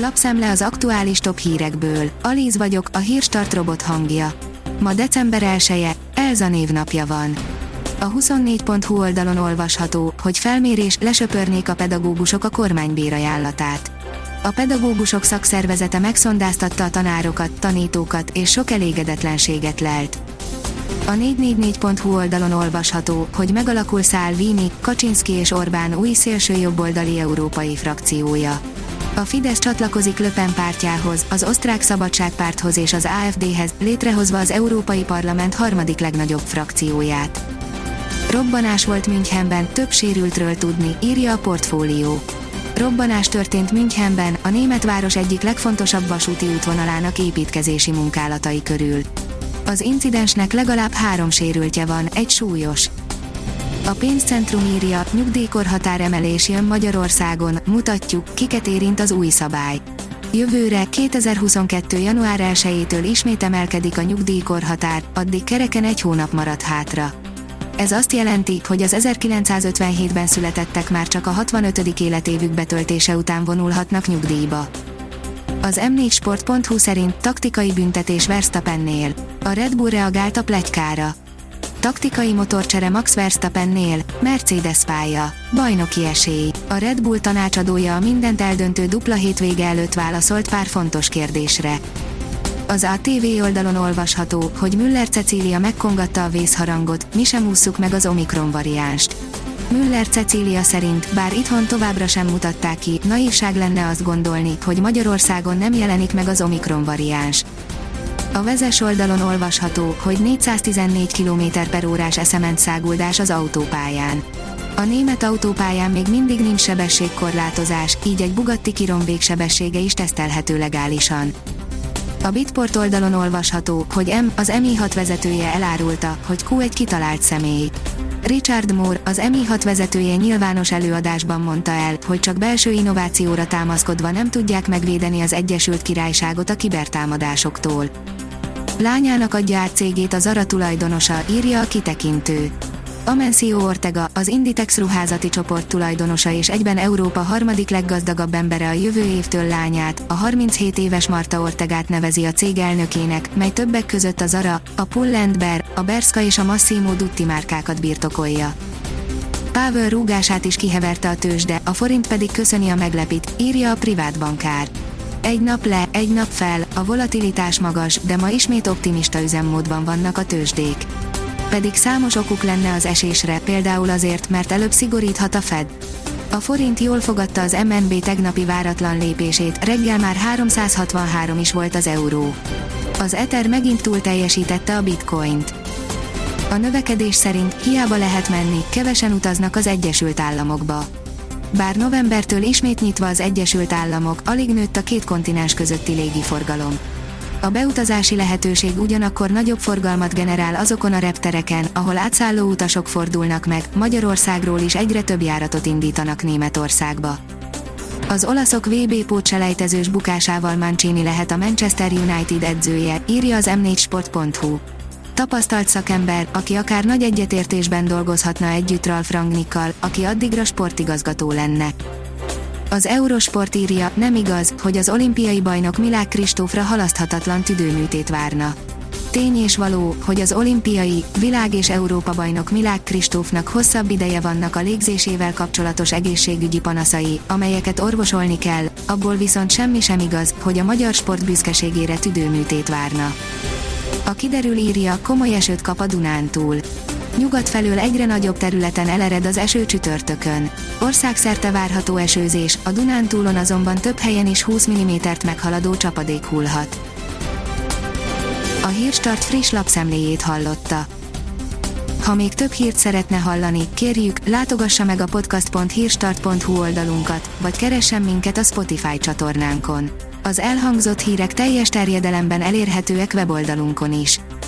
Lapszemle az aktuális top hírekből. Alíz vagyok, a hírstart robot hangja. Ma december 1 -e, Elza névnapja van. A 24.hu oldalon olvasható, hogy felmérés lesöpörnék a pedagógusok a kormánybér. A pedagógusok szakszervezete megszondáztatta a tanárokat, tanítókat és sok elégedetlenséget lelt. A 444.hu oldalon olvasható, hogy megalakul Szálvini, Kaczynszki és Orbán új szélsőjobboldali európai frakciója. A Fidesz csatlakozik Löpen pártjához, az osztrák szabadságpárthoz és az AFD-hez, létrehozva az Európai Parlament harmadik legnagyobb frakcióját. Robbanás volt Münchenben, több sérültről tudni, írja a portfólió. Robbanás történt Münchenben, a német város egyik legfontosabb vasúti útvonalának építkezési munkálatai körül. Az incidensnek legalább három sérültje van, egy súlyos. A pénzcentrum írja, nyugdíjkorhatár emelés jön Magyarországon, mutatjuk, kiket érint az új szabály. Jövőre 2022. január 1-től ismét emelkedik a nyugdíjkorhatár, addig kereken egy hónap maradt hátra. Ez azt jelenti, hogy az 1957-ben születettek már csak a 65. életévük betöltése után vonulhatnak nyugdíjba. Az m4sport.hu szerint taktikai büntetés Verstappennél. A Red Bull reagált a plegykára. Taktikai motorcsere Max Verstappennél, Mercedes pálya, bajnoki esély. A Red Bull tanácsadója a mindent eldöntő dupla hétvége előtt válaszolt pár fontos kérdésre. Az ATV oldalon olvasható, hogy Müller Cecília megkongatta a vészharangot, mi sem ússzuk meg az Omikron variánst. Müller Cecília szerint, bár itthon továbbra sem mutatták ki, naívság lenne azt gondolni, hogy Magyarországon nem jelenik meg az Omikron variáns. A vezes oldalon olvasható, hogy 414 km per órás eszement száguldás az autópályán. A német autópályán még mindig nincs sebességkorlátozás, így egy Bugatti Chiron végsebessége is tesztelhető legálisan. A Bitport oldalon olvasható, hogy M, az MI6 vezetője elárulta, hogy Q egy kitalált személy. Richard Moore, az MI6 vezetője nyilvános előadásban mondta el, hogy csak belső innovációra támaszkodva nem tudják megvédeni az Egyesült Királyságot a kibertámadásoktól. Lányának adja át cégét a Zara tulajdonosa, írja a kitekintő. Amencio Ortega, az Inditex ruházati csoport tulajdonosa és egyben Európa harmadik leggazdagabb embere a jövő évtől lányát, a 37 éves Marta Ortegát nevezi a cég elnökének, mely többek között a Zara, a Pull Bear, a Berska és a Massimo Dutti márkákat birtokolja. Pavel rúgását is kiheverte a tőzsde, a forint pedig köszöni a meglepit, írja a privát bankár. Egy nap le, egy nap fel, a volatilitás magas, de ma ismét optimista üzemmódban vannak a tőzsdék pedig számos okuk lenne az esésre, például azért, mert előbb szigoríthat a Fed. A forint jól fogadta az MNB tegnapi váratlan lépését, reggel már 363 is volt az euró. Az Ether megint túl teljesítette a bitcoint. A növekedés szerint hiába lehet menni, kevesen utaznak az Egyesült Államokba. Bár novembertől ismét nyitva az Egyesült Államok, alig nőtt a két kontinens közötti légiforgalom. A beutazási lehetőség ugyanakkor nagyobb forgalmat generál azokon a reptereken, ahol átszálló utasok fordulnak meg, Magyarországról is egyre több járatot indítanak Németországba. Az olaszok VB pótselejtezős bukásával Mancini lehet a Manchester United edzője, írja az m4sport.hu. Tapasztalt szakember, aki akár nagy egyetértésben dolgozhatna együtt Ralf Rangnikkal, aki addigra sportigazgató lenne. Az Eurosport írja, nem igaz, hogy az olimpiai bajnok Milák Kristófra halaszthatatlan tüdőműtét várna. Tény és való, hogy az olimpiai, világ és Európa bajnok Milák Kristófnak hosszabb ideje vannak a légzésével kapcsolatos egészségügyi panaszai, amelyeket orvosolni kell, abból viszont semmi sem igaz, hogy a magyar sport büszkeségére tüdőműtét várna. A kiderül írja, komoly esőt kap a Dunántúl nyugat felől egyre nagyobb területen elered az eső csütörtökön. Országszerte várható esőzés, a Dunántúlon azonban több helyen is 20 mm-t meghaladó csapadék hullhat. A Hírstart friss lapszemléjét hallotta. Ha még több hírt szeretne hallani, kérjük, látogassa meg a podcast.hírstart.hu oldalunkat, vagy keressen minket a Spotify csatornánkon. Az elhangzott hírek teljes terjedelemben elérhetőek weboldalunkon is.